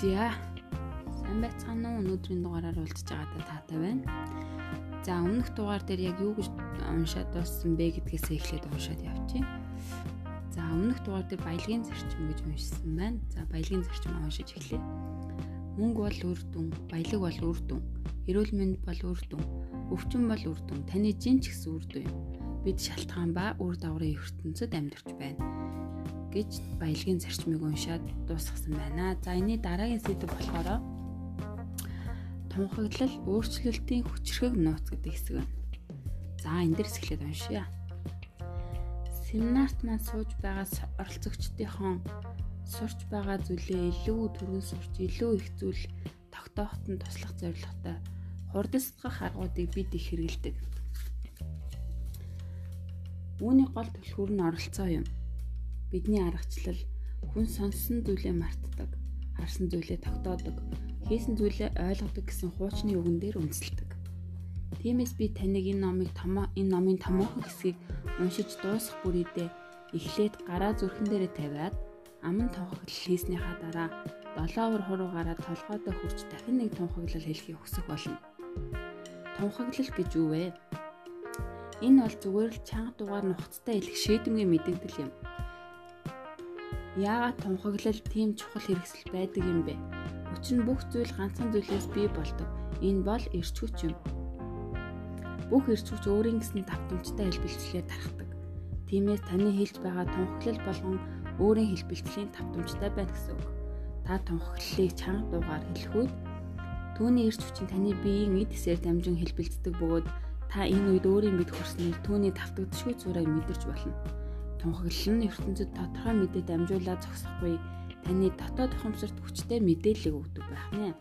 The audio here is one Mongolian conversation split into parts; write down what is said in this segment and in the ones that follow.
За. Сайн байцгаана уу? Өнөөдрийн дугаараар уулзж байгаадаа таатай байна. За, өмнөх дугаар дээр яг юу гэж уншаад дууссан бэ гэдгээс эхлээд уншаад явчих. За, өмнөх дугаар дээр баялагын зарчим гэж уншсан байна. За, баялагын зарчим уншиж эхлэе. Мөнгө бол үр дүн, баялаг бол үр дүн, эрүүл мэнд бол үр дүн, өвчин бол үр дүн, таны жин ч гэсэн үр дүн юм. Бид шалтгаан ба үр дагаврын ертөнцид амьдарч байна гэж баялагын зарчмыг уншаад дуусгасан байна. За энэний дараагийн сэдв болохоор тунхаглал өөрчлөлтийн хүчрхэг нууц гэдэг хэсэг байна. За энэ дээрс эхлээд уншъя. Семинарт маань сууж байгаа оролцогчдынхон сурч байгаа зүйлээ илүү түрүүн сурч илүү их зүйл тогтооход нь туслах зорилготой хурдсдгах аргуудыг бид их хэрэгэлдэг. Үүний гол түлхүүр нь оролцоо юм бидний аргачлал хүн сонссон зүйлээ мартдаг, харсан зүйлээ тогтоодог, хийсэн зүйлээ ойлгодог гэсэн хуучны үгэн дээр үндэслэдэг. Тиймээс би таныг энэ номыг томоо энэ номын томоохон хэсгийг уншиж дуусгах бүрийдээ эхлээд гараа зүрхэн дээрээ тавиад аман тунхаглал хийснийхаа дараа долоовор хуруугаараа толгойдоо хурж дахин нэг тунхаглал хэлхийг хүсэх болно. Тунхаглал гэж юу вэ? Энэ бол зүгээр л чанга дугаар нухацтай илэх шийдэмгийн мэдээлэл юм. Яагаад тунхаглал тийм чухал хэрэгсэл байдаг юм бэ? Учир нь бүх зүйл ганцхан зүйлээс бий болдог. Энэ бол эрч хүч юм. Бүх эрч хүч өөрийн гэсэн давтамжтай хэлбэлцлээр тархдаг. Тиймээс таны хэлж байгаа тунхаглал болгон өөрийн хэлбэлцлийн давтамжтай байна гэсэн үг. Та тунхаглалыг чанга дуугаар хэлэхүүд түүний эрч хүчин таны биеийн эд эсээр дамжин хэлбэлцдэг бөгөөд та энэ үед өөрийн мэд хүрснээр түүний давтагдшгүй зураг мэдэрч болно тунхаглал нь ертөнцид тодорхой мэдээ дамжуулаад зогсохгүй таны дотоод ухамсарт хүчтэй мэдээлэл өгдөг байх нэ.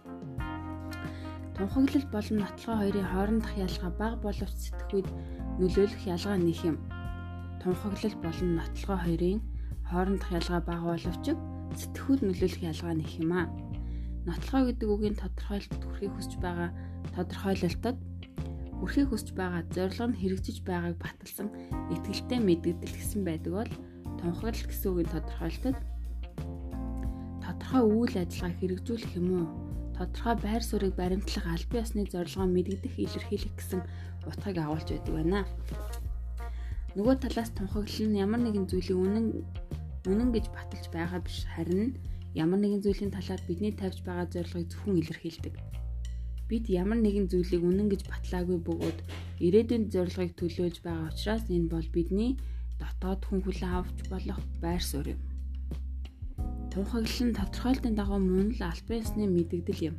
Тунхаглал болон нотлохоо хоёрын хоорондох ялгаа бага боловч сэтгэхүйд нөлөөлөх ялгаа нэх юм. Тунхаглал болон нотлохоо хоёрын хоорондох ялгаа бага боловч сэтгэхүйд нөлөөлөх ялгаа нэх юм аа. Нотлохоо гэдэг үгийн тодорхойлолт хүрэхийг хүсэж байгаа тодорхойлолтод Хүрхийг хүсэж байгаа зорилго нь хэрэгжиж байгааг баталсан итгэлтэй мэдэгдэл гэсэн байдаг бол тунхаглал гэсэн үгийн тодорхойлолтод тодорхой үйл ажиллагаа хэрэгжүүлэх юм уу? Тодорхой байр суурийг баримтлах аль бие усны зорилгоо мэдэгдэх илэрхийлэх гэсэн утгыг агуулж байдаг байна. Нөгөө талаас тунхаглал нь ямар нэгэн зүйлийг үнэн үнэн гэж баталж байгаа биш харин ямар нэгэн зүйлийн талаар бидний тавьж байгаа зорилгыг зөвхөн илэрхийлдэг бид ямар нэгэн зүйлийг үнэн гэж батлаагүй бөгөөд ирээдүйн зорилгыг төлөөлж байгаа учраас энэ бол бидний дотоод хүн хүлээн авч болох байр суурь юм. Тунхаглал нь тодорхойлтын дагуу мөн л аль биесны мэдэгдэл юм.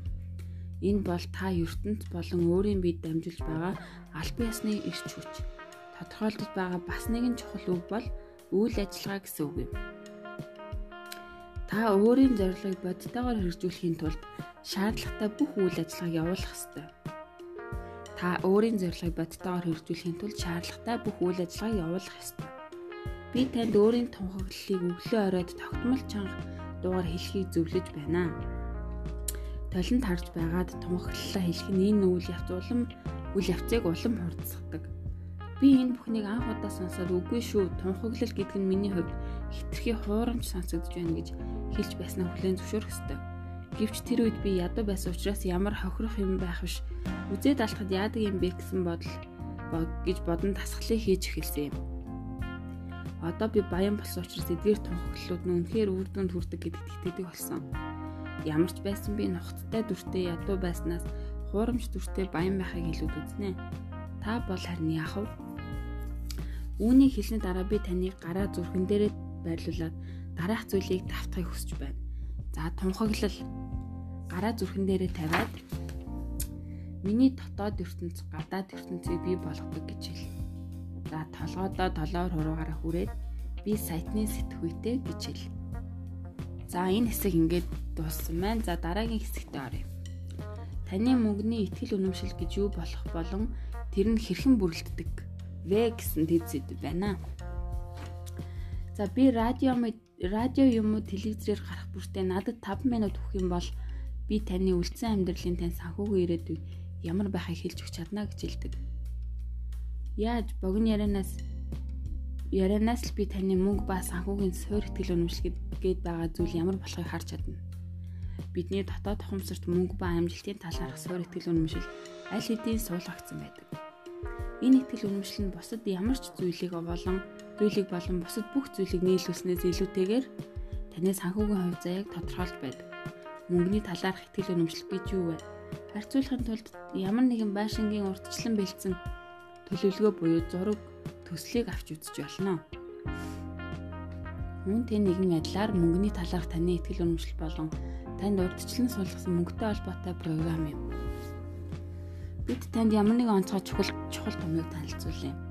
Энэ бол та ертөнц болон өөрийн биед дамжуулж байгаа аль биесны эрч хүч. Тодорхойлдож байгаа бас нэгэн чухал үг бол үйл ажиллагаа гэсэн үг юм. Та өөрийн зорилгыг бодтойгоор хэрэгжүүлэхийн тулд шаардлагатай бүх үйл ажиллагааг явуулах ёстой. Та өөрийн зорилгыг бодтойгоор хэрэгжүүлэхийн тулд шаардлагатай бүх үйл ажиллагааг явуулах ёстой. Би танд өөрийн тунхаглалыг өглөө оройд тогтмол чанга дуугаар хэлхийг зөвлөж байна. Толинд харж байгаад тунхаглалаа хэлэх нь энэ үйл явц улам үйл явцыг улам хурдсгадаг. Би энэ бүхнийг анх удаа сонсоод үгүй шүү. Тунхаглал гэдэг нь миний хувьд хитрхи хуурамч сонсогдож байна гэж хэлж байснаа хүлээн зөвшөөрөх ёстой. Гэвч тэр үед би ядуу байсан учраас ямар хохирох юм байх биш. Үзээд алдахад яадаг юм бэ гэсэн бодол гэж бодон тасгалыг хийж эхэлсэн юм. Одоо би баян болсон учраас эдгээр тунхаглалууд нь үнэхээр үр дүнд хүрдэг гэдэгт итгэдэг болсон. Ямар ч байсан би нухацтай дүртэй ядуу байснаас хуурамч дүртэй баян байхыг хэлүүд үзнэ. Та бол харин яах вэ? Үүнийг хэлсний дараа би таныг гараа зүрхэн дээрээ байрлуулад дараах зүйлийг давтахыг хүсэж байна. За тунхаглал гараа зүрхэн дээрээ тавиад миний дотоод ертөнц гадаад ертөнцийг бий болгодог гэж хэл. За толгойдоо толоор хуруугаараа хүрээд би сайтны сэтгүүтэй гэж хэл. За энэ хэсэг ингээд дууссан байна. За дараагийн хэсэгт оръё. Таны мөнгөний ихтгэл үнэмшил гэж юу болох болон тэр нь хэрхэн бүрэлддэг вэ гэсэн тэд зэд байна. За би радио радио юм уу телевизээр гарах бүртээ надад 5 минут өгөх юм бол би таны үлдсэн амьдралын тань санхүүгийн ирээдүй ямар байхыг хэлж өгч чадна гэж хэлдэг. Яаж богино ярианаас ярианаас л би таны мөнгө ба санхүүгийн суур ихтгэл үнэмшлэгэд гээд байгаа зүйл ямар болохыг харж чадна. бидний дотоод ухамсарт мөнгө ба амжилтын талаарх суур итгэл үнэмшил аль хэдийн суулгагдсан байдаг. Энэ итгэл үнэмшил нь бусад ямар ч зүйлийг болон зүйлийг болон бусад бүх зүйлийг нийлүүлснээс илүүтэйгээр таны санхүүгийн хувь заяаг тодорхойлж байдаг. Мөнгөний талаарх итгэл үнэмшил гэж юу вэ? Харьцуулахын тулд ямар нэгэн байшингийн урдчлан бэлдсэн төлөвлөгөө буюу зураг төслийг авч үзэж болно. Мөн тэ нэгэн адилаар мөнгөний талаарх таны итгэл үнэмшил болон танд урдчлан суулгасан мөнгөтэй холбоотой програм юм. Бид танд ямар нэгэн онцгой чухал чухал томьёог танилцуулъя.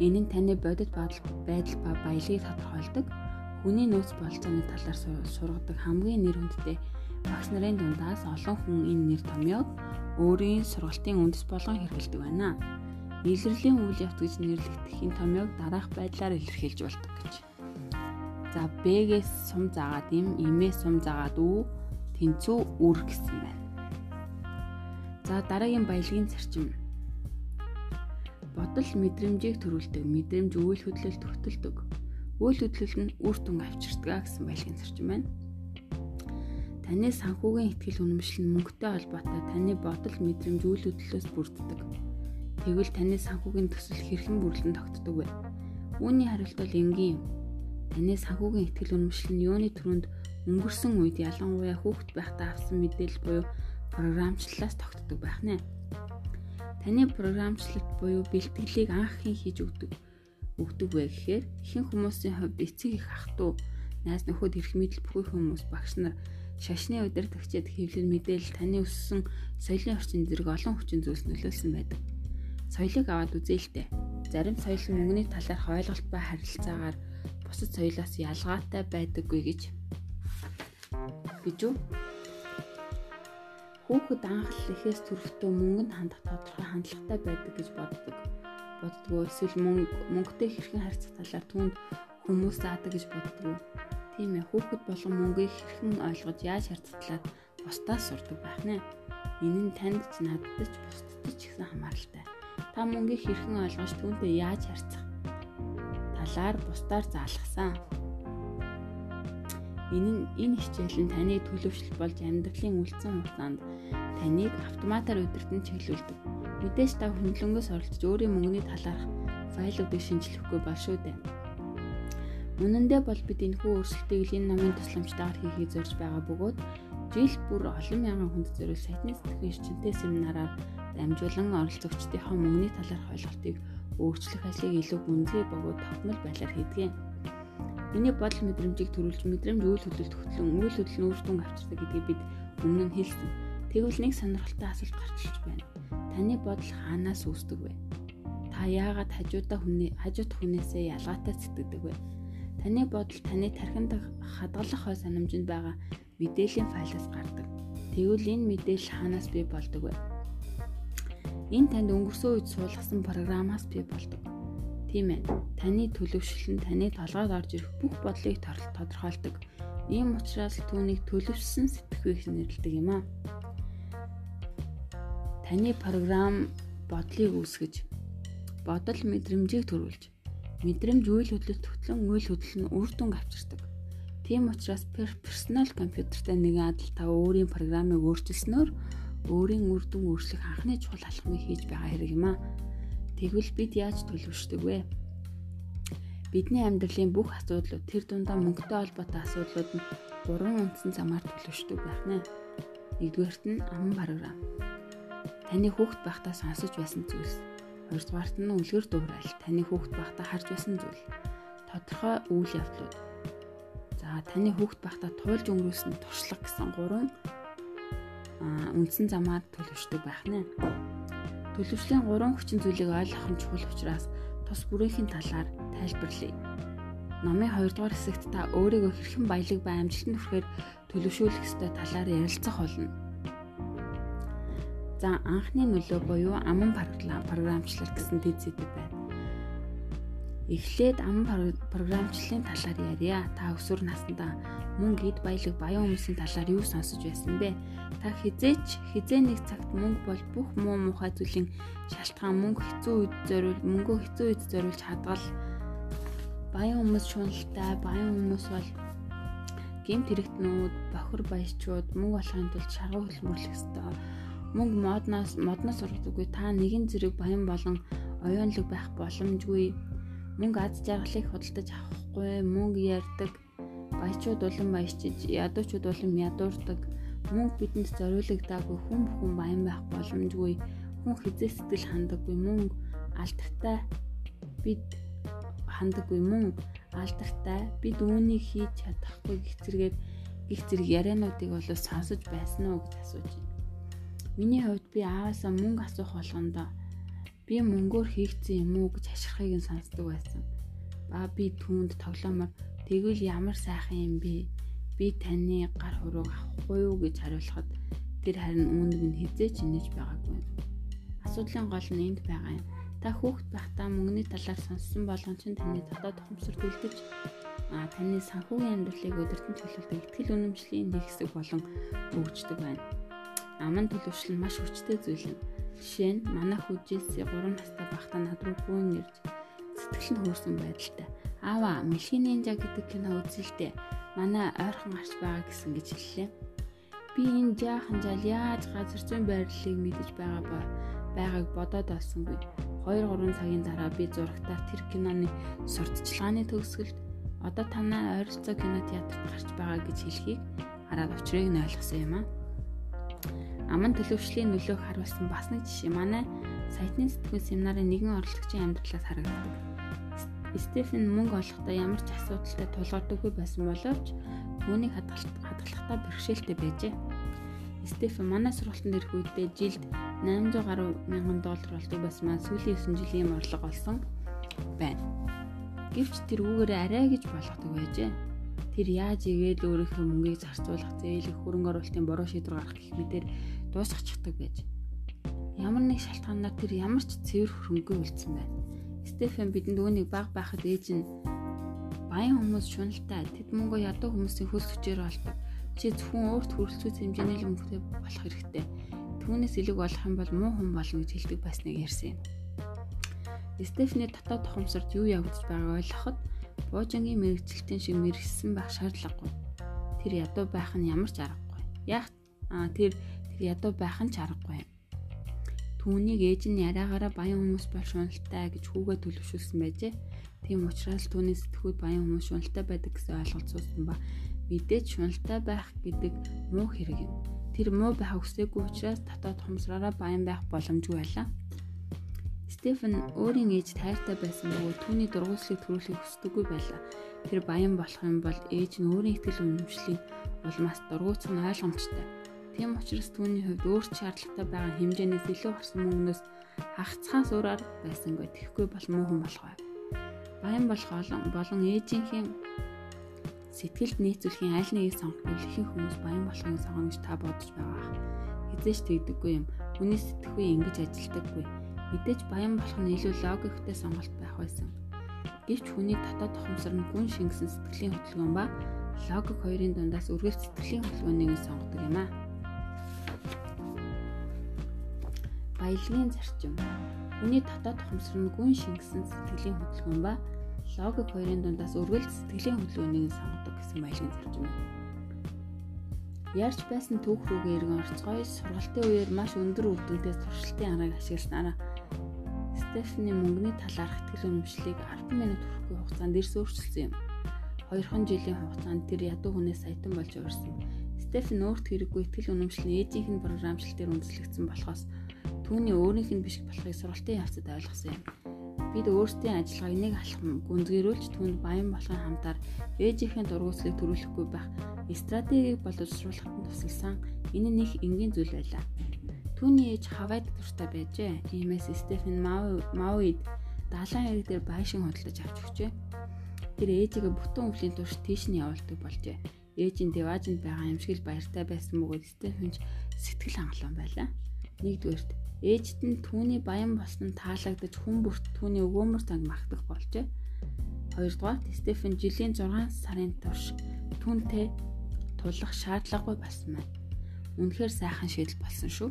Энэ нь таны бодит байдал байдал ба баялагийг тодорхойлдог. Хүний нөөц болцооны талаар сургадаг хамгийн нэр хүндтэй багш нарын дундаас олон хүн энэ нэр томьёог өөрийн сургалтын үндэс болгон хэрэглэдэг байна. Илэрлийн үйл явц гэж нэрлэгдэх энэ томьёог дараах байдлаар илэрхийлж болдог гэж. За Б-гээс сум заагаад им, имээс сум заагаад үү, тэнцүү үр гэсэн байна. За дараагийн баялагын зарчим. Бодол мэдрэмжийг төрүүлдэг, мэдрэмж үйл хөдлөлт төгтөлдөг. Үйл хөдлөл нь үр дүн авчирдаг гэсэн баялагын зарчим байна. Таны санхүүгийн ихтгэл үнэмшил нь мөнгөтэй холбоотой таны бодол мэдрэмж үйл хөдлөлөөс бүрддэг. Тэгвэл таны санхүүгийн төсөл хэрхэн бүрлэн тогтдог вэ? Үүний хариулт бол энгийн юм Таны санхүүгийн ихтгэл үнэмшил нь юуны төрөнд өнгөрсөн үед ялангуяа хүүхэд байхдаа авсан мэдээлэл буюу програмчлалаас тогтдог байх нэ. Таны програмчлалт буюу бэлтгэлийг анх хэн хийж өгдөг өгдөг вэ гэхээр ихэнх хүмүүсийн хувьд эцэг их ах トゥ найз нөхөд эрх мэдэл бүхий хүмүүс багш нар шашны удирдагчид хэвлэл мэдээлэл таны өссөн соёлын орчин зэрэг олон хүчин зүйлс нөлөөлсөн байдаг. Соёлыг аваад үзээлтэй. Зарим соёл нь мөнгөний талаарх ойлголт ба харилцаагаар бусад соёлоос ялгаатай байдаггүй гэж гэж үү? Хүүхэд анхлал ихээс төрөлтөө мөнгөнд хандах тодорхой хандлагатай байдаг гэж боддог. Боддгоо эсвэл мөнгө мөнгөтэй хэрхэн харьцах талаар түнд хүмүүс заадаг гэж боддог. Тийм ээ хүүхэд болон мөнгийг хэрхэн ойлгож яаж харьцаглаад бусдаас сурдаг байх нэ. Энэ нь танд ч надад ч бусдад ч гэсэн хамааралтай. Та мөнгийг хэрхэн ойлгож түүнтэй яаж харьцах талаар бусдаар заалгасан. Энэ нь энэ хичээл нь таны төлөвшил болж амьдралын үлдсэн хугацаанд таныг автоматар удирдан чиглүүлдэг. Мэдээж та хөндлөнгөөс оролцож өөрийн мөнгөний талаарх файлуудыг шинжлэхгүй бол шүү дээ. Үнэн дээр бол бид энэхүү өөрчлөлтийг энэ намын тусламжтайгаар хийхийг зорж байгаа бөгөөд жил бүр олон мянган хүнд зориул сайтны сэтгэх эрчимтэй семинараар дамжуулан оролцогчдынхаа мөнгөний талаарх ойлголтыг өөрчлөх ажлыг илүү гүнзгий бөгөөд тогтмол байдлаар хийдэг. Миний бодол мэдрэмжийг төрүүлж мэдрэмж үйл хөдлөлт хөтлөн үйл үр дүн авчирдаг гэдгийг бид өмнө нь хэлсэн. Тэгвэл нэг сонирхолтой асуулт гарч ирж байна. Таны бодол хаанаас үүсдэг вэ? Та яагаад хажуудаа хүний хажуудах хүнээсээ ялгаатай сэтгэдэг вэ? Таны бодол таны тархинд хадгалах хой санамжинд байгаа мэдээллийн файлаас гардаг. Тэгвэл энэ мэдээлэл хаанаас бий болдог вэ? Энэ танд өнгөрсөн үед суулгасан програмаас бий болдог. Тийм ээ. Таны төлөвшил нь таны толгойд орж ирэх бүх бодлыг тодорхойлдог. Ийм учраас түүнийг төлөвшсөн сэтгэхүйг нэрлэдэг юм аа. Таны програм бодлыг үүсгэж бодол мэдрэмжийг төрүүлж мэдрэмж үйл хөдлөлт хөтлөн үйл хөдлөл нь үр дүнг авчирдаг. Тийм учраас персонал компьютертай нэгэн адил та өөрийн програмыг өөрчилснөөр өөрийн үр дүн өөрчлөх анхны чухал алхмыг хийж байгаа хэрэг юм аа. Тэгвэл бид яаж төлөвшдөг вэ? Бидний амьдралын бүх асуудлууд тэр дундаа мөнгөтэй холбоотой асуудлууд нь гурван үндсэн замаар төлөвшдөг байх нэ. Нэгдүгээрт нь аман програм. Таны хүүхэд байхдаа сонсож байсан зүйлс. Хоёрдугаарт нь үлгэр дуурайл. Таны хүүхэд байхдаа харж байсан зүйл. Тодорхой үйл явдлууд. За таны хүүхэд байхдаа туулж өнгөрүүлсэн туршлага гэсэн гурван үндсэн замаар төлөвшдөг байх нэ. Төлөвшлийн гурван хүчин зүйлийг ойлгох нь чухал учраас тус бүрийнхин талаар тайлбарлая. Номын 2 дугаар хэсэгт та өөрийгөө хэрхэн баялаг ба амжилтанд хүрэхээр төлөвшүүлэх ёстой талаар ярилцах болно. За анхны нөлөө буюу аман програмчлал гэсэн зэдэг байна. Эхлээд аман програмчлалын талаар ярья. Та өсвөр насндаа мөнгө эд баялаг баян хүмүүсийн талаар юу сонсож байсан бэ? Та хизээч хизээ нэг цагт мөнгө бол бүх муу мухай зүйлийн шалтгаан мөнгө хэцүү үед зориул мөнгөө хэцүү үед зориулж хадгал баян хүмүүс шуналтай баян хүмүүс бол гемт хэрэгтнүүд, бохир баячууд мөнгө олохын тулд шаргуу хөдөлмөрлөх ёстой. Мөнгө модноос модноос ургадаггүй та нэгэн зэрэг баян болон оюунлаг байх боломжгүй. Мөнгө аз жаргалыг худалдаж авахгүй, мөнгө ярддаг. Баячууд улам баячиж, ядуучууд улам ядуурдаг. Мөнгө бидэнд зориулагдаагүй хүн бүхэн баян байх боломжгүй. Хүн хизээ сэтгэл хандаггүй. Мөнгө алдартай бид хандаггүй мөн алдартай бид үүнийг хийж чадахгүй гэх зэрэгээр гих зэрэг яриануудыг бол сонсож байсан уу гэж асууж байна. Миний хувьд би ааваасаа мөнгө асуух болгондоо би мөнгөөр хийгдсэн юм уу гэж хаширхыг нь сонсдог байсан. Ба би түүнд тоглоомор тэгвэл ямар сайхан юм бэ? Би таны гар хурууг авахгүй юу гэж хариулахад тэр харин үүнийг нь хизээч инээж байгаагүй. Асуудлын гол нь энд байгаа юм Та хүүхэд байхдаа мөнгөний талаар сонссон болгон чинь таны дотоод тохомсор төлдөж а таны санхүүгийн амьдралыг өдөртөн чөлөөлдөг ихтгэл үнэмшлийн нэг хэсэг болон хөгждөг байна. Аман төлөвшил нь маш хүчтэй зүйл юм. Жишээ нь манай хүүжээс 3 настай байхдаа над руу гүн ирж сэтгэл нь хөөрсөн байдалтай. Аава, Мишийн нинжа гэдэг кино үзэлтэй. Манай ойрхон гарч байгаа гэсэн гэж хэллээ. Би энэ жаахан жал яаж газар зүйн байрлалыг мэдэж байгаа ба байгааг бодоод олсонгүй. 2 3 цагийн дараа би зурагтаар тэр киноны сурталчилгааны төгсгөлд одоо танаа ойролцоо кино театрт гарч байгаа гэж хэлхийг хараад учрыг нь ойлгосон юм аа. Аман төлөвшлийн нөлөөг харуулсан бас нэг жишээ манай сайтны сэтгүүл семинарын нэгэн оролцогчийн амьдралаас харагддаг. Стефен мөнгө олохдоо ямар ч асуудалтай тулгардаггүй байсан боловч түүнийг хадгалахдаа бэрхшээлтэй байжээ. Стефен манай сургалтанд ирэх үедээ жилд 800 гаруй мянган доллар болдог байсан маань сүүлийн 9 жилийн орлого олсон байна. Гэвч тэр үүгээр арай гэж болгодог байжээ. Тэр яаж игээд өөрийнхөө мөнгийг зарцуулах, зээлэх, хөрөнгө оруулалтын буруу шийдвэр гаргах гэх мэтэр дуусгачихдаг байж. Ямар нэг шалтгаанаар тэр ямар ч цэвэр хөрөнгөө үлдсэн байна. Стефен бидэнд үүнийг баг байхад ээж нь баян хүмүүс шуналтай тэд мөнгөө ядуу хүмүүсийн хөлс хүчээр олдог. Чи зөвхөн өөрт хүрэлцүүц хэмжээний л мөнгөтэй болох хэрэгтэй түүнээс илэг болох юм бол муу хүн болно гэж хэлдэг байсныг ярьсан юм. Стефни дотоод тохомсорт юу явагдаж байгааг ойлгоход буужингийн мэрэгчлэлтийн шиг мэрэгсэн байх шаардлагагүй. Тэр ядуу байх нь ямар ч аргагүй. Яг тэр тэр ядуу байх нь ч аргагүй. Түүнийг ээж нь яриагаараа баян хүмүүс бол шуналтай гэж хүүгээ төлөвшүүлсэн байжээ. Тийм учраас түүний сэтгүүд баян хүмүүс шуналтай байдаг гэсэн ойлголт суусан ба мэдээж шуналтай байх гэдэг муу хэрэг юм Тэр муу байх хүсээгүй учраас дотоод хомсраараа баян байх боломжгүй байлаа. Стефен өөрийн ээж тайртай байсан бөгөөд түүний дургуйслыг төрүүлэхийг хүсдэггүй байлаа. Тэр баян болох юм бол ээж нь өөрийн ихтгэл үнэмшлийг улмаас дургуйцах нь ойлгомжтой. Тийм учраас түүний хувьд өөрт шаардлагатай байгаа хэмжээнээс илүү гарсан мөнгнөөс хагацхаас өөр арга байсангүй тэгэхгүй бол муу хүн болох бай. Баян болох болон ээжийнхээ Сэтгэлд нийцүүлэхийн аль нэгийг сонгох ихэнх хүмүүс баян болохыг сонгоно гэж та бодож байгаа. Хизээч тэгдэггүй юм. Хүний сэтгэхүй ингэж ажилдаггүй. Мэдээж баян болох нь илүү логиктэй сонголт байх байсан. Гэвч хүний дотоод тохомсор нь гүн шингэсэн сэтгэлийн хөдөлгөөн ба логик хоёрын дундаас үргэлж сэтгэлийн хөдөлгөөнийг сонгодог юм аа. Баялагын зарчим. Хүний дотоод тохомсор нь гүн шингэсэн сэтгэлийн хөдөлгөөн ба логик хоёрын дундаас үргэлж сэтгэлийн хөдөлгөөнийг сонгодог гэсэн баялагын зарчим байна. Ярьж байсан түүх рүүгээ иргэн орцгоё сургалтын үеэр маш өндөр үр дүнтэй туршилтын аргыг ашигласнараа Стефани мөнгөний талаарх ихтгэл үнэмшлийг 10 минут хүрэхгүй хугацаанд ирс өөрчилсөн юм. Хоёрхан жилийн хугацаанд тэр ядуу хүнээс саятан болж урьсан. Стефан өөрт хэрэггүй ихтгэл үнэмшил нь ээжийнх нь програмчлалтээр үндэслэгдсэн болохоос түүний өөрийнх нь биш болохыг сургалтын явцад ойлгосон юм. Бид өөрсдийн ажиллагааг нэг алхам гүнзгийрүүлж түнд баян болохын хамтаар ээжийнхээ дургуйслыг төрүүлэхгүй байх стратегийг боловсруулахад тусалсан энэ нэг энгийн зүйл байлаа. Түүний ээж Хавайд дуртай байжээ. Иймээс Стефен Мауид далайн хэрэг дээр байшин хөдлөж авч өгчээ. Тэр ээжигээ бүтэн өвлийн турш тийш нь явуулдаг болжээ. Ээж нь Деважинд байгаа юм шиг л баяртай байсан бөгөөд Стефен ч сэтгэл хангалуун байлаа. Нэгдүгээрт Ээжд нь түүний баян болсон таалагдж хүн бүрт түүний өгөөмөр цаг магтах болжээ. Хоёрдугаар Стефен жилийн 6 сарын турш түүнтэй тулах шаардлагагүй болсон байна. Үнэхээр сайхан шийдэл болсон шүү.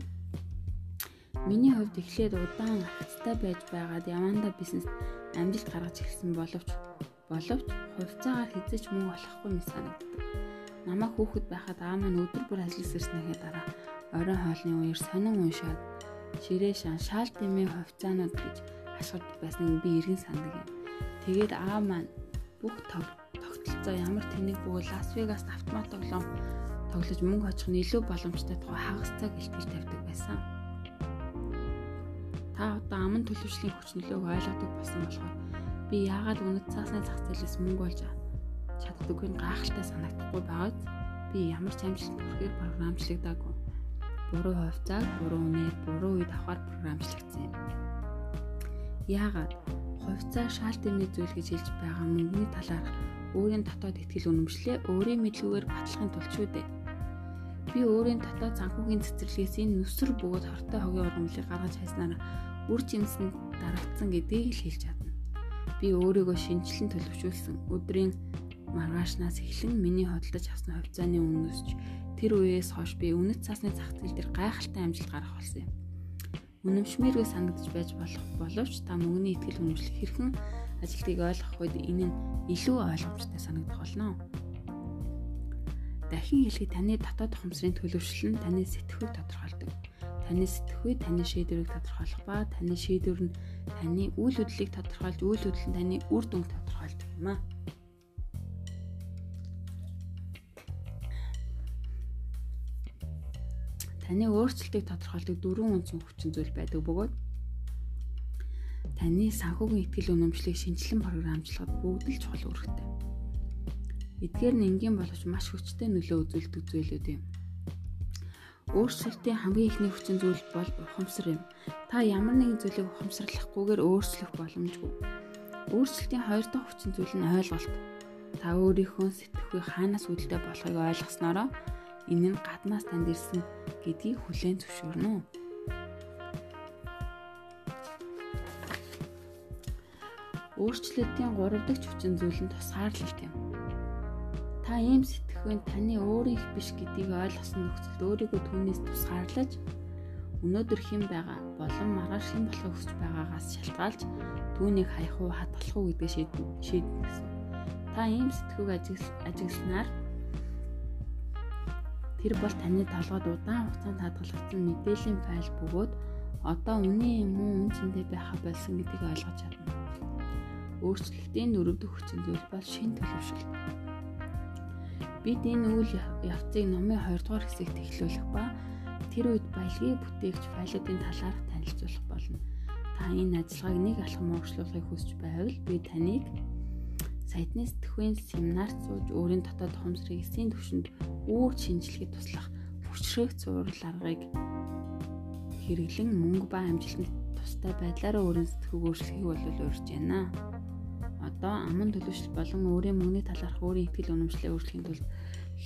Миний хувьд эхлээд удаан агцтай байж байгаад яванда бизнес амжилт гаргаж ирсэн боловч боловч хувьцаагаар хязгаарч мөнгө олохгүй мэт санагддаг. намайг хүүхэд байхад аав маань өдөр бүр ажиллаж ирснэхээ дараа оройн хоолны үеэр сонин уншаад ширээ шан шаал дэмий хувьцаанууд гэж ашигладаг байсныг би эргэн сандаг юм. Тэгээд аав маань бүх тогтолцоо ямар тэнэг бөгөөд Лас Вегаст автомат тоглоом тоглож мөнгө очих нь илүү боломжтой тухай хагас цаг илтгэж тавьдаг байсан. Та одоо аман төлөвшлийн хүч нөлөөг ойлгодог болсон болохоор би яагаад үнэт цаасны зах зээлээс мөнгө олж чаддаггүй нь гайхалтай санагдахгүй байгааз би ямар ч амжилт хүрэхээр програмчлагдаагүй. Буруу хувьцааг буруу үнээр буруу үед авахар програмчлагдсан юм. Яагаад хувьцаа шаал дэмий зүйл гэж хэлж байгаа мөнгөний талаарх өөрийн дотоод ихтгэл үнэмшлээ өөрийн мэдлэгээр батлахын тулд шүү дээ. Би өөрийн дотоод санхүүгийн цэцэрлэгээс энэ нүсэр бөгөөд хортой хогийн ургамлыг гаргаж хайснаар үр жимсэнд дарагдсан гэдгийг л хэлж чадна. Би өөрийгөө шинжилэн төлөвшүүлсэн өдрийн маргаашнаас эхлэн миний хөдөлж авсан хувьцааны үнэсч тэр үеэс хойш би үнэт цаасны зах зээл дээр гайхалтай амжилт гаргах болсон юм. Үнэмшмээргүй санагдаж байж болох боловч та мөнгөний ихтгэл үнэмшлэх хэрхэн ажилтгийг ойлгох үед энэ нь илүү ойлгомжтой санагдах болно. Дахин хэлэхэд таны дотоод ухамсарын төлөвшил нь таны сэтгхүйг тодорхойлдог. Таны сэтгхүй таны шийдвэрийг тодорхойлох ба таны шийдвэр нь таны үйл хөдлөлийг тодорхойлж үйл хөдлөл нь таны үр дүнг тодорхойлдог юм аа. Таны өөрчлөлтийг тодорхойлдог дөрвөн үндсэн хүчин зүйл байдаг бөгөөд таны санхүүгийн ихтгэл үнэмшлийг шинжилэн програмжлахад бүгд л чухал үүрэгтэй. Эдгээр нь энгийн боловч маш хүчтэй нөлөө үзүүлдэг зүйлүүд юм. Өөрчлөлтийн хамгийн ихний хүчин зүйл бол ухамсар юм. Та ямар нэгэн зүйлийг ухамсарлахгүйгээр өөрчлөх боломжгүй. Өөрчлөлтийн хоёр дахь хүчин зүйл нь ойлголт. Та өөрийнхөө сэтгэхүй хаанаас үүдэлтэй болохыг ойлгоснороо энэ нь гаднаас танд ирсэн гэдгийг хүлээн зөвшөөрнө. Өөрчлөлтийн 3 дахь хүчин зүйл нь тусгаарлалт юм. Та ийм сэтгэхүйн таны өөрийн их биш гэдгийг ойлгосон нөхцөлд өөрийгөө түүнээс тусгаарлаж өнөөдөр хэн байгаа болон маргааш хэн болохыг хүсэж байгаагаас шалтгаалж түүнийг хаях уу хадгалах уу гэдгийг шийднэ гэсэн. Та ийм сэтгэхүйг ажигласнаар Тэр бол таны толгойд удаан хугацаанд хадгалагдсан мэдээллийн файл бөгөөд одоо үнэн юм уу үн цэндэ байха болсон гэдгийг ойлгож чадна. Өөрчлөлтийн дөрөвдөг хүчин зүйл бол шин төлөвшөлт. Бид энэ үйл явцыг номын 2 дугаар хэсэгт эхлүүлэх ба тэр үед баялагийг бүтээгч файлуудын талаарх танилцуулах болно. Та энэ ажиллагааг нэг алхам урагшлуулахыг хүсэж байвал би таныг сайтны сэтгхүйн семинарт сууж өөрийн дотоод ухамсарыг эсийн төвшөнд үүр шинжилгээд туслах хүчрэх зураг аргыг хэрэглэн мөнгө ба амжилтанд тустай байдлаараа өөрийн сэтгхийг өөрчлөхийг бол урьж байна. Одоо аман төлөвшил болон өөрийн мөнгөний талаарх өөрийн ихтгэл үнэмшлээ өөрчлөхийн тулд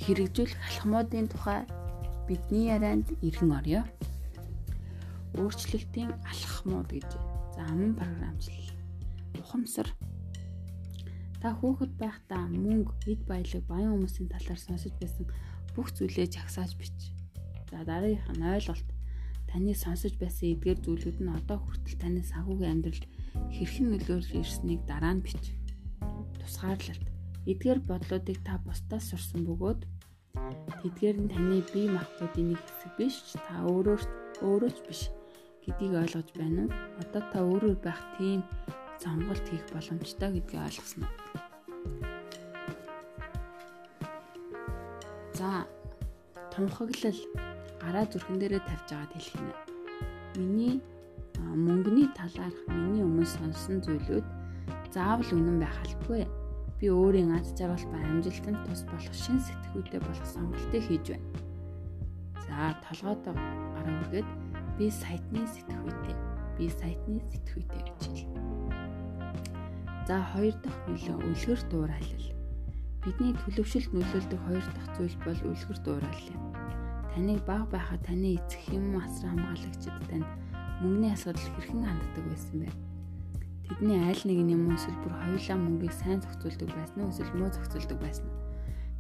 хэрэгжүүлэх алхмуудын тухай бидний ярианд иргэн орё. Өөрчлөлтийн алхмууд гэж. За аман програмчлал. Ухамсар Та хүүхэд байхдаа мөнгө, эд баялаг, баян хүмүүсийн талаар сонсож байсан бүх зүйлээ жагсааж бич. За дараагийнх нь ойлголт. Таны сонсож байсан эдгээр зүйлүүд нь одоо хүртэл таны санхүүгийн амьдралд хэрхэн нөлөөлж ирснийг дараа нь бич. Тусгаарлалт. Эдгээр бодлуудыг та бусдаас сурсан бөгөөд тэдгээр нь таны бие махбодын нэг хэсэг биш та өөрөө өөрөө ч биш гэдгийг ойлгож байна уу? Одоо та өөрөө байх тийм сонголт хийх боломжтой гэдгийг ойлгосноо. За тунхаглал гараа зүрхэн дээрээ тавьж байгаад хэлэх нь. Миний мөнгөний талаарх миний өмнө сонсон зүйлүүд заавал үнэн байх албагүй. Би өөрийн аз жаргал ба амжилтанд тус болох шин сэтгүүтэй болох сонголтыг хийж байна. За толгойдоо гараа үргээд би сайтны сэтгүүтэй. Би сайтны сэтгүүтэй гэж хэл. За хоёр дахь нөлөө үлгэр дуурайлал. Бидний төлөвшөлт нөлөөлдөг хоёр дахь зүйл бол үлгэр дуурайлал юм. Таныг баг байхад таны эцэг юм асар хамгаалагчид тань мөнгөний асуудал хэрхэн ханддаг байсан бэ? Тэдний айл нэг юм эсвэл бүр хоёулаа мөнгийг сайн зохицуулдаг байсан уу эсвэл муу зохицуулдаг байсан уу?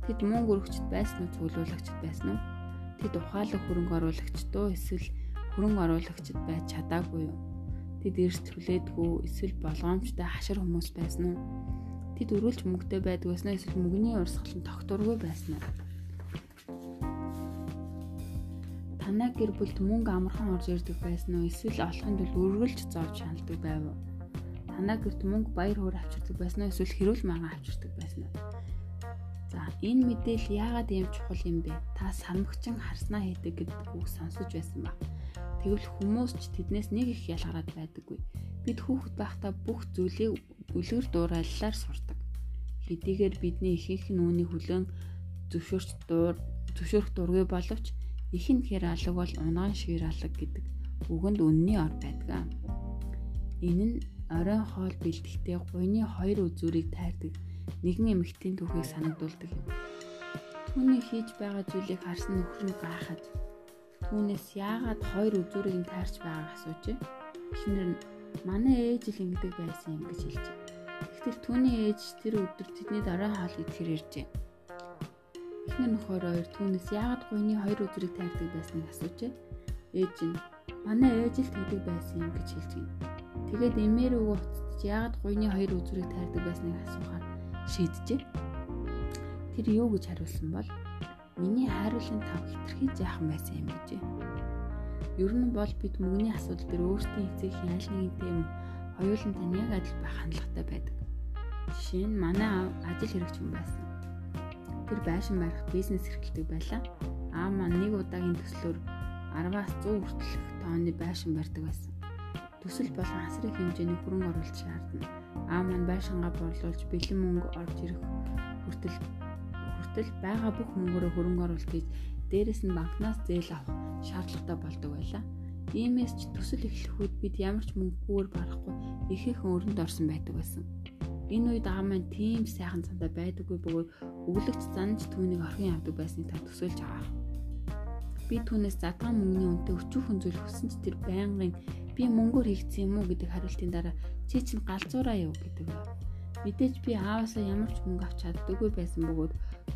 Тэд мөнгө өргөчд байсан уу цуглуулагчд байсан уу? Тэд ухаалаг хөрөнгө оруулагчд уу эсвэл хөрөнгө оруулагчд байж чадаагүй юу? Тэд эрс хүлээдгүй эсвэл болгоомжтой хашир хүмүүс байсан уу? Тэд өрүүлж мөнгөтэй уу? Эсвэл мөнгөний урсгал нь тогтворгүй байсан уу? танаа гэр бүлд мөнгө амархан орж ирдэг байсан уу? Эсвэл олохын тулд үргэлж зовж шаналдаг байв уу? Танаа гэрт мөнгө баяр хөөр авчирдаг байсан уу? Эсвэл хэрүүл маяг авчирдаг байсан уу? За энэ мэдээлэл яагаад ийм чухал юм бэ? Та санамгчин харснаа хийдэг гэдэг үг сонсож байсан ба. Тэгвэл хүмүүс ч тэднээс нэг их ялгараад байдаггүй. Бид хүүхэд байхдаа бүх зүйлийг үлгэр дуурайллаар сурдаг. Хэдийгээр бидний ихэнх нь үүнийг хүлэн зөвшөөрч дуур зөвшөөрөх дургүй боловч ихэнхээр алга бол унаан шир алга гэдэг үгэнд үнний ор байдаг. Энэ нь оройн хоол бэлтгэхдээ гуйны хоёр үзүүрийг тайрдаг нэгэн эмэгтэйн түүхийг санагдуулдаг юм. Түүний хийж байгаа зүйлийг харсан нөхөр нь гайхаж түүнээс яагаад хоёр үзүүрийг нь тайрч байгааг асуужээ. Эхнэр нь манай ээж л ингэдэг байсан юм гэж хэлжээ. Тэгтэл түүний ээж тэр өдөр тэдний оройн хоол идэхээр иржээ. Эхнэр нөхөр хоёр түүнээс яагаад гуйны хоёр үзүүрийг тайрдаг байсныг асуужээ. Ээж нь манай ээж л тэгдэг байсан юм гэж хэлж гин. Тэгээд эмээр өгөө уцтж яагаад гуйны хоёр үзүүрийг тайрдаг байсныг асуухаар шийджээ. Тэр юу гэж хариулсан бол миний хайруулын тав хитрхий жаахан байсан юм гэжээ. Ер нь бол бид мөнгөний асуудал дээр өөрсдийн эцэгхийн аль нэгэнтэй юм хоёулын тань яг адил байх хандлагатай байдаг. Жишээ нь манай ажил хэрэгч хүн байсан. Тэр байшин барих бизнес эрхэлдэг байлаа. Аа маань нэг удаагийн төслөөр 10-аас 100 хүртэлх тонны байшин барьдаг байсан. Төсөл болон хасрын хэмжээний хөрөнгө оруулалт шаардна. Аа маань байшингаа борлуулж бэлэн мөнгө орж ирэх хүртэл хүртэл байгаа бүх мөнгөөрөө хөрөнгө оруулалт хийж дээрэс нь банкнаас зээл авах шаардлагатай болдог байлаа. Иймээс ч төсөл эхлэхүүд бид ямар ч мөнгөгээр барахгүй ихээхэн өрөнд орсон байдаг байсан. Энэ үед аав маань тийм сайхан цандаа байдаггүй бөгөөд өглөгч занж түүнийг орхин явдаг байсныг та төсөөлж аваа. Би түүнээс задгаан мөнгөний үнэтэй өчүүхэн зүйл хүссэн ч тэр байнгын би мөнгөөр хийгдсэн юм уу гэдэг хариултын дараа чи чинь галзуураа юу гэдэг. Мэдээж би ааваасаа ямар ч мөнгө авч чаддаггүй байсан бөгөөд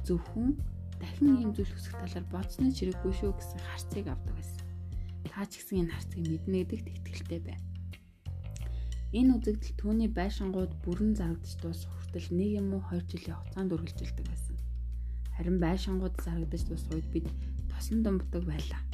зөвхөн дахин ийм зүйл хүсэх талаар бодсны чирэггүй шүү гэсэн харцыг авдаг байсан. Та ч гэсэн энэ харцыг мэднэ гэдэгт итгэлтэй бай. Энэ үзэгдэл түүний байшингууд бүрэн зарагдаж дуусах хүртэл нэг юм уу 2 жилийн хугацаанд үргэлжилдэг байсан. Харин байшингууд зарагдаж дуусах үед бид тосон думбдаг байлаа.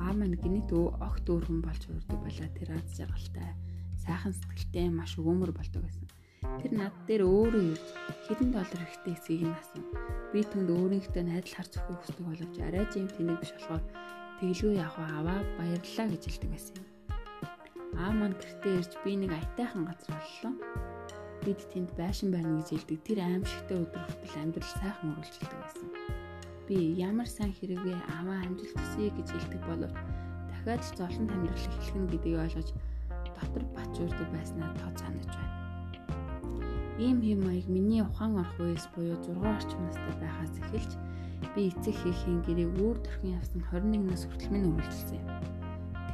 Аа маань гинэт огт өөр хүн болж урддаг байлаа. Тэр аз жаргалтай, сайхан сэтгэлтэй, маш өгөөмөр болдог байсан. Тэр над дээр өөрөө ирж хэдэн доллар хэрэгтэй эсгийг нь асуув. Би түнд өөрийнхөө найдал харц өгөхийг хүсдэг боловч арай ч юм тэнэг биш болохоор тэглгүй явах аваа баярлалаа гэж хэлдэг байсан юм. Аа маань гэртээ ирж би нэг аятайхан газар оллоо. Бид тэнд байшин барина гэж хэлдэг. Тэр аимшигтай өдөр хүртэл амьдрал сайхан үргэлжилдэг байсан. Би ямар сайн хэрэгвээ аваа амжилт хүсье гэж хэлдэг боловч дахиад л золон амьдрал эхлэх нь гэдгийг ойлгож дотор бач урдаг байснаа тоо санаж байна. Ийм хэм маяг миний ухаан орох үеэс буюу 6 орчим настай байхаас эхэлж би эцэг хийхийн гэрээг үүр төрхин явсан 21 нас хүртэл минь үргэлжилсэн юм.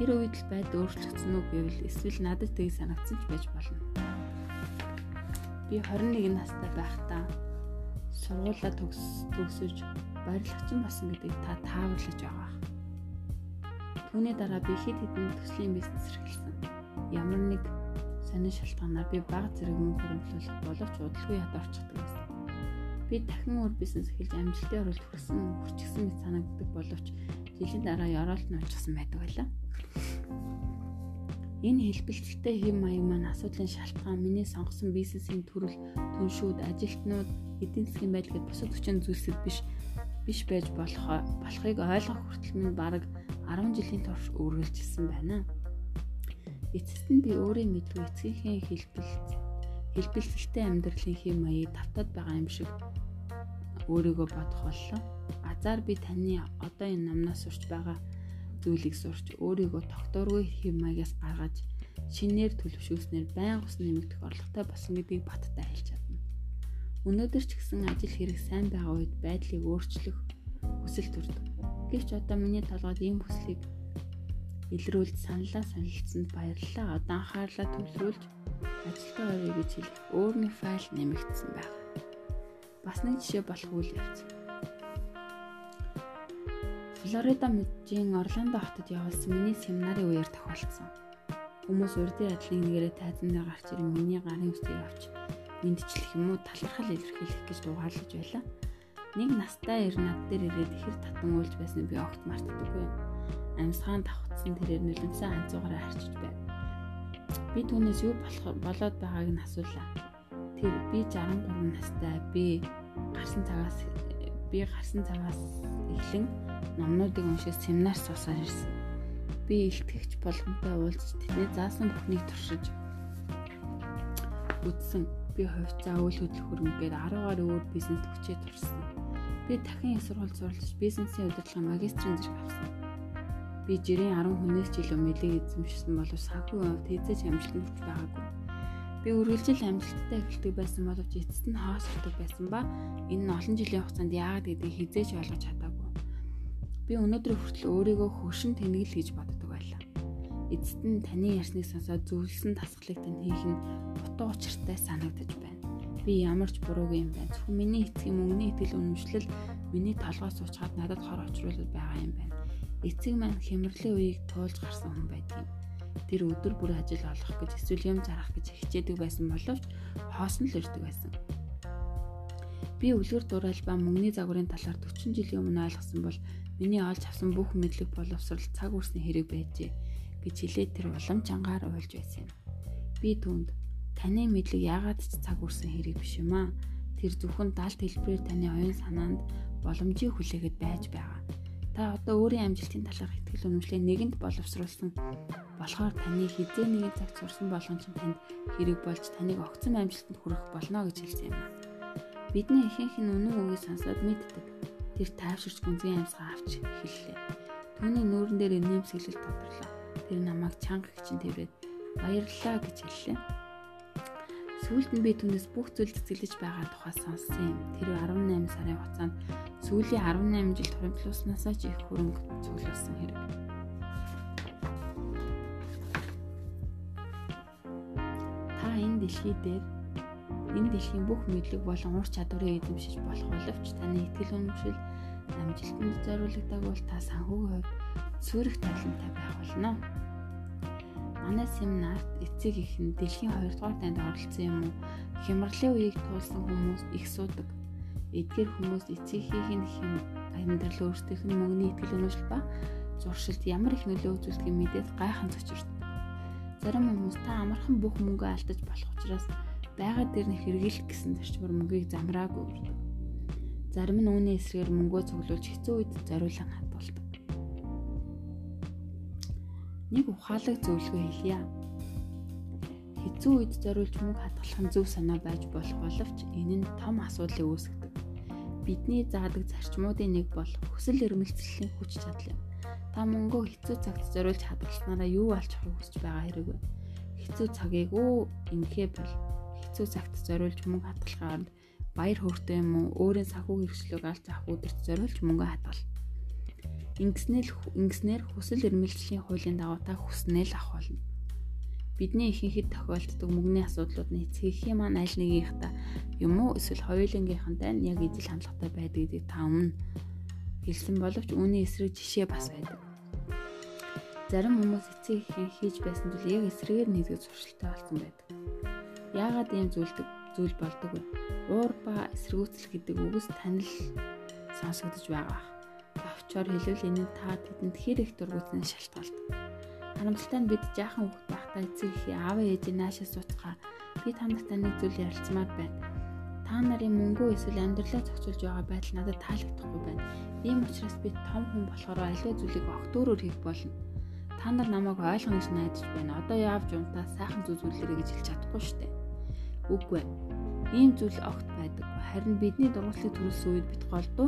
Тэр үед л байд өөрчлөгдсөн үү гэвэл эсвэл надад тийг санагдсан ч байж болно. Би 21 настай байхдаа сургуулаа төгс төгсөж барилгачин болсон гэдгийг та тааварлаж байгаа. Түүний дараа би хэд хэдэн төслийн бизнес эрхэлсэн. Ямар нэг сонин шалтгаанаар би бага зэрэг мөнгө хөрөнгөлүүлэх боловч удалгүй яд орчихдаг байсан. Би дахин өөр бизнес эхэлж амжилтын оролт хүрсэн хүрчсэн мэт санагддаг боловч жилийн дараа ёроолт нь олчихсан байдаг байлаа. Энэ хэлбэлцэлтэй хэм маяг маань асуудлын шалтгаан миний сонгосон бизнесийн төрөл, түншүүд, ажилтнууд, эдийн засгийн байдал гэд бусад хүчин зүйлсэд биш биш байж болох болохыг ойлгох хүртэл минь бараг 10 жилийн турш үргэлжилсэн байна. Эцэст нь би өөрийн мэдгүй эцгийнхээ хэлбэлт хэлбэлцэлтэй амьдралын хэм маяг тавтаад байгаа юм шиг өөрийгөө бодох боллоо. Азар би таны одоо энэ номноос сурч байгаа зүйлийг сурч өөрийгөө тогтооргүй хэм маягаас гаргаж шинээр төлөвшүүлснээр байн ус нэмэгдэх орлоготой болсон гэдгийг баттай хэлж чадна. Өнөөдөр ч гэсэн ажил хэрэг сайн байгаа үед байдлыг өөрчлөх хүсэл төрдөг. Гэвч одоо миний толгойд ийм хүслийг илрүүлж саналаа солилцсонд баярлалаа. Одоо анхаарлаа төвлөрүүлж ажилтаа орё гэж хэлэх өөрний файл нэмэгдсэн байна. Бас нэг жишээ болох үйл явц. Флорида мужийн Орландо хотод явуулсан миний семинарын үеэр тохиолдсон. Хүмүүс урдын ажлын нэгээрээ тайзан дээр гарч ирэн миний гарын үстийг авч мэдчлэх юм уу талархал илэрхийлэх гэж дугаарлаж байлаа. Нэг настай ир над дээр ирээд ихэр татан уйлж байсныг би огт мартдаггүй. амьсгаан давхцсан тэрээр нөлөмсөн анцуугаараа харчиж байв. Би түүнээс юу болох болоод байгааг нь асуулаа. Тэр би 63 настай. Би гарсан цагаас би гарсан цагаас эхлэн номнуудыг уншиж семинар суусаар ирсэн. Би илтгэгч болгонтой уулзч тэдний заасан бүхнийг туршиж үтсэн. Би хувьцаа үйл хөдлөх хөрөнгөөр 10 гаруй өөр бизнес хүчээ турсан. Би дахин их сургууль суралцж бизнесийн удирдлага магистрийн зэрэг авсан. Би жирийн 10 хүнээс ч илүү мэлэг эзэмшсэн боловч санхүү хувьд хэзээ ч хүрч байгаагүй. Би үргэлжил амжилттай эхэлдэг байсан боловч эцэст нь хаосрдаг байсан ба энэ нь олон жилийн хугацаанд яагаад гэдгийг хизээч ойлгож чадаагүй. Би өнөөдөр хүртэл өөрийгөө хөршин тэнэгэл гэж боддог. Эцэст нь таны ярьсныг сонсоод зөвлөсөн тасгалыг тань хийх нь утга учиртай санагдаж байна. Би ямар ч буруугүй юм байна. Зөвхөн миний эцгийн мөнгөний итгэл үнэмшлэл миний толгой суучгаад надад хор очруулаад байгаа юм байна эцэг маань хямралын үеийг туулж гарсан хүн байдаг юм. Тэр өдөр бүр ажил олох гэж эсвэл юм зарах гэж хичээдэг байсан боловч хоосон л ирдэг байсан. Би үлгэр дурайл ба мөнгөний загварын талаар 40 жилийн өмнө ойлгосон бол миний олж авсан бүх мэдлэг боловсрал цаг үрсэн хэрэг байжээ гэж хэлээд тэр улам чангаар уйлж байсан юм. Би түнд таны мэдлэг яагаад ч цаг үрсэн хэрэг биш юм аа. Тэр зөвхөн далд хэлбэрээр таны оюун санаанд боломжийг хүлээгээд байж байгаа Та одоо өөрийн амжилтын талаарх ихтгэл үнэмшлээ нэгэнд боловсруулсан болохоор таны хизээ нэгэн цагт сурсан болгон чинь танд хэрэг болж таныг огцом амжилтанд хүрэх болно гэж хэлсэн юм. Бидний ихэнх нь үнэн үгийг сонсоод мэддэг. Тэр тайвширч гүнзгий амьсгаа авч хэллээ. Түүний нүүрэн дээр нэмсгэлэл тодорлоо. Тэр намайг чанга гिचэн тэрвэд баярлалаа гэж хэллээ. Сүүлд нь би түүнээс бүх зүйл цэцгэлж байгаа тухай сонссон юм. Тэр 18 сарын хугацаанд сүүлийн 18 жил хуримтлуулснаасаа ч их хөрөнгө цуглуулсан хэрэг. Та энэ дэлхий дээр энэ дэлхийн бүх мэдлэг болон ур чадварыг эзэмшиж болох боловч таны итгэл үнэмшил амжилтанд зориулагдаагүй бол та санхүүгийн хувьд сүрэх талантай байх болно манай семинарт эцэг их нь дэлхийн 2 дугаар танд оролцсон юм уу? Хямралын үеийг туулсан хүмүүс их суудаг. Эдгээр хүмүүс эцэгхийг нь хэм амьдрал өөрсдийнх нь мөнгөний итгэл өнөшл ба зуршилд ямар их нөлөө үзүүлдэг мэдээд гайхан цочирддаг. Зарим хүмүүс та амархан бүх мөнгөө алдаж болох учраас байгаад дээр нь хэрэглэх гэсэн зарчмаар мөнгийг замраагүй. Зарим нь үүний эсрэгээр мөнгөө цуглуулж хэцүү үед зориулан нэг ухаалаг зөвлөгөө хэлье. Хэцүү үед зориулж мөнгө хадгалах нь зөв санаа байж болох боловч энэ нь том асуудлыг үүсгэдэг. Бидний заадаг зарчмуудын нэг бол хүсэл эрмэлзлийн хүч чадал юм. Та мөнгөө хэцүү цагт зориулж хадгалснараа юу болж байгааг хүсэж байгаа хэрэг вэ? Хэцүү цагийг өө ингэхээ бол хэцүү цагт зориулж мөнгө хадгалахаар баяр хөөртэй юм уу? Өөрийн санхүү хэрэгслийг алж авах өдөрт зориулж мөнгө хадгал Ингэснээр ингэснээр хүсэл эрмэлзлийн хуулийн дагуу та хүснээ л авах болно. Бидний ихэнхэд тохиолддог мөнгөний асуудлууд нь эцгийн маань аль нэгийнхээ юм уу эсвэл хоёулынгийнхантай нь яг ижил хандлагатай байдаг гэдгийг та өмнө хэлсэн боловч үүний эсрэг жишээ бас байдаг. Зарим хүмүүс эцгийн хийж байсан зүйл яг эсрэгээр нэгдэж зуршилтай болсон байдаг. Яагаад ийм зүйлдэг зүйл болдог вэ? Уур ба эсэргүүцэл гэдэг үгс танил сонсогдож байгаа очоор хэлвэл энэ та тэдэнд хэр их дургуутсан шалтгаалт. Харамсалтай нь бид жаахан хүүхэд байхдаа эцэг их аав ээжээ наашаа сууцгаа би танартай нэг зүйл ярилцмаар байна. Та нарын мөнгөө эсвэл амьдралаа зохицуулж байгаа байдал надад таалагдахгүй байна. Ийм учраас би том хүн болохоор аливаа зүйлийг огтөөрөөр хийх болно. Та нар намайг ойлгоно гэж найдаж байна. Одоо яавж унтаа сайхан зүзүүлээрэй гэж хэлж чадахгүй шүү дээ. Үгүй ээ. Ийм зүйл огт байдаг. Харин бидний дургуутлыг төрүүлсэн үед бид голдуу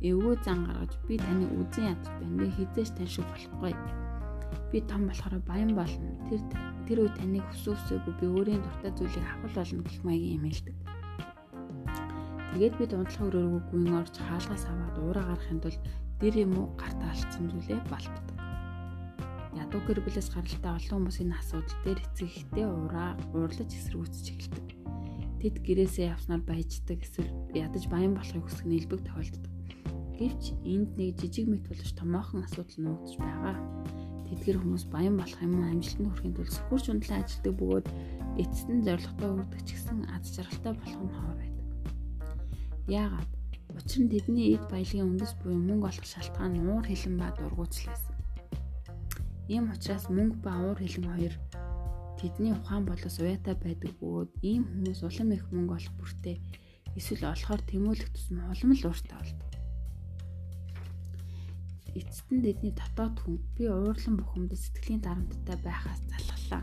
эвгүй зан гаргаж би таны үзэн ядаж байна. Би хизээч тань шиг болохгүй. Би том болохоор баян болно. Тэр тэр үе таныг хүсвэсээгүй би өөрийн дуртай зүйлийг авах болно гэх маягийн юм хэлдэг. Тэгээд бид унтлах өрөөгөө гүйн орж хаалгаас аваад уураа гарахын тулд дэр юм уу гарт алдсан зүйлээ болтдог. Ядуу гэр бүлээс гаралтай олон хүмүүс энэ асуудал дээр эцэг ихтэй ураа уурлаж эсэргүүцэж эхэлдэг. Тэд гэрээсээ явснаар баяждаг эсвэл ядаж баян болохыг хүсэх нэлбэг тохиолддог. Гэвч энд нэг жижиг мэт болж томоохон асуудал нуугдж байгаа. Тэдгэр хүмүүс баян болох юм амжилтанд хүрэхин тулд сөхөрч унтлан ажилдаг бөгөөд эцэст нь зоригтой үрдэг ч гэсэн аз жаргалтай болох нь ховор байдаг. Яагаад? Учир нь тэдний эд баялагын үндэс буюу мөнгө олох шалтгаан уур хилэн ба дургуутсал байсан. Ийм учраас мөнгө ба уур хилэн хоёр тэдний ухаан болос уяатай байдаг бөгөөд ийм хүмүүс улам их мөнгө олох бүртээ эсвэл олохоор тэмүүлэх тусам улам л ууртай болдог. Эцэст нь тэдний дотоод хүн би уурлан бухимд сэтгэлийн дарамттай байхаас залхлаа.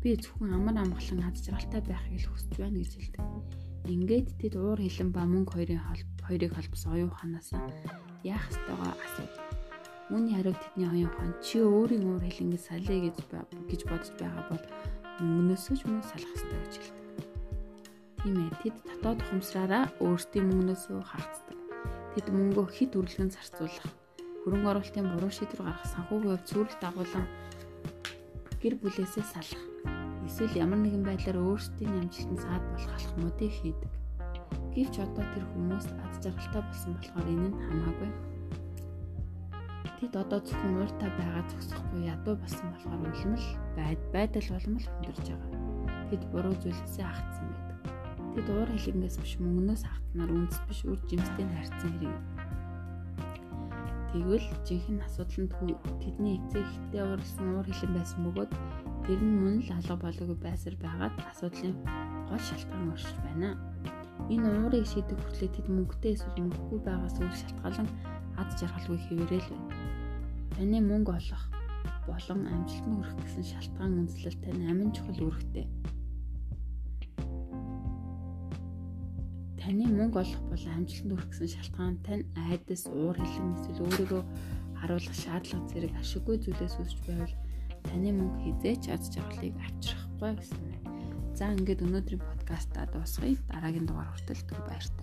Би зөвхөн амар амгалан аз жаргалтай байхыг л хүсэж байна гэж хэлдэг. Ингээд тэд уур хилэн ба мөнгө хоёрын холб хоёрыг холбосон оюун ухаанаас яах ёстойгоо асуудаг. Үүний хариу тэдний оюун ухаан чи өөрийн уур хилэнгээ салъя гэж гэж бодож байгаа бол мөнгнөөсөө ч мөн салах ёстой гэж хэлдэг. Тийм ээ тэд дотоод ухамсараараа өөрсдийн мөнгнөөсөө хаагцдаг. Тэд мөнгөө хэд үрлэгэн зарцуулах, хөрөнгө оруулалтын буруу шийдвэр гаргах, санхүүгийн хувьд сүрэл дагуулan гэр бүлээсээ салах эсвэл ямар нэгэн байдлаар өөрсдийн амжилтанд саад болох алхмуудыг хийдэг. Гэвч одоо тэр хүмүүс аз жаргалтай болсон болохоор энэ нь хамаагүй. Тэд одоо зөвхөн ууртай байгаа зогсохгүй ядуу болсон болохоор улам л байд байдал улам л хөндөрж байгаа. Тэд буруу зүйлсээ хагцсан байдаг. Тэд уур хилэнгээс биш мөнгнөөс хагтнаар үндэс биш үр жимстэй харьцсан хэрэг. Тэгвэл жинхэнэ асуудал нь тэдний эцэг ихтэй уралсан уур хилэн байсан бөгөөд Тэр нь мөн л алга болоогүй байсаар байгаад асуудлын гол шалтгаан өршөж байна. Энэ уурыг шийдэх хүртлээр тэд мөнгөтэй эсвэл мөнгөгүй байгаас үл шалтгаалan ад жаргалгүй хэвээрэл байна. Таны мөнгө олох болон амжилтанд хүрэх гэсэн шалтгаан үндэслэл тань амин чухал үүрэгтэй. Таны мөнгө олох болон амжилтанд хүрэх гэсэн шалтгаан тань айдас, уур хилэн эсвэл өөрийгөө харуулах шаардлага зэрэг ашиггүй зүйлээс үүсч байвал таны мөнгө хизээч аз жаргалыг авчрахгүй гэсэн. За ингээд өнөөдрийн подкастаа дуусгая. Дараагийн дугаар хүртэл баярлалаа.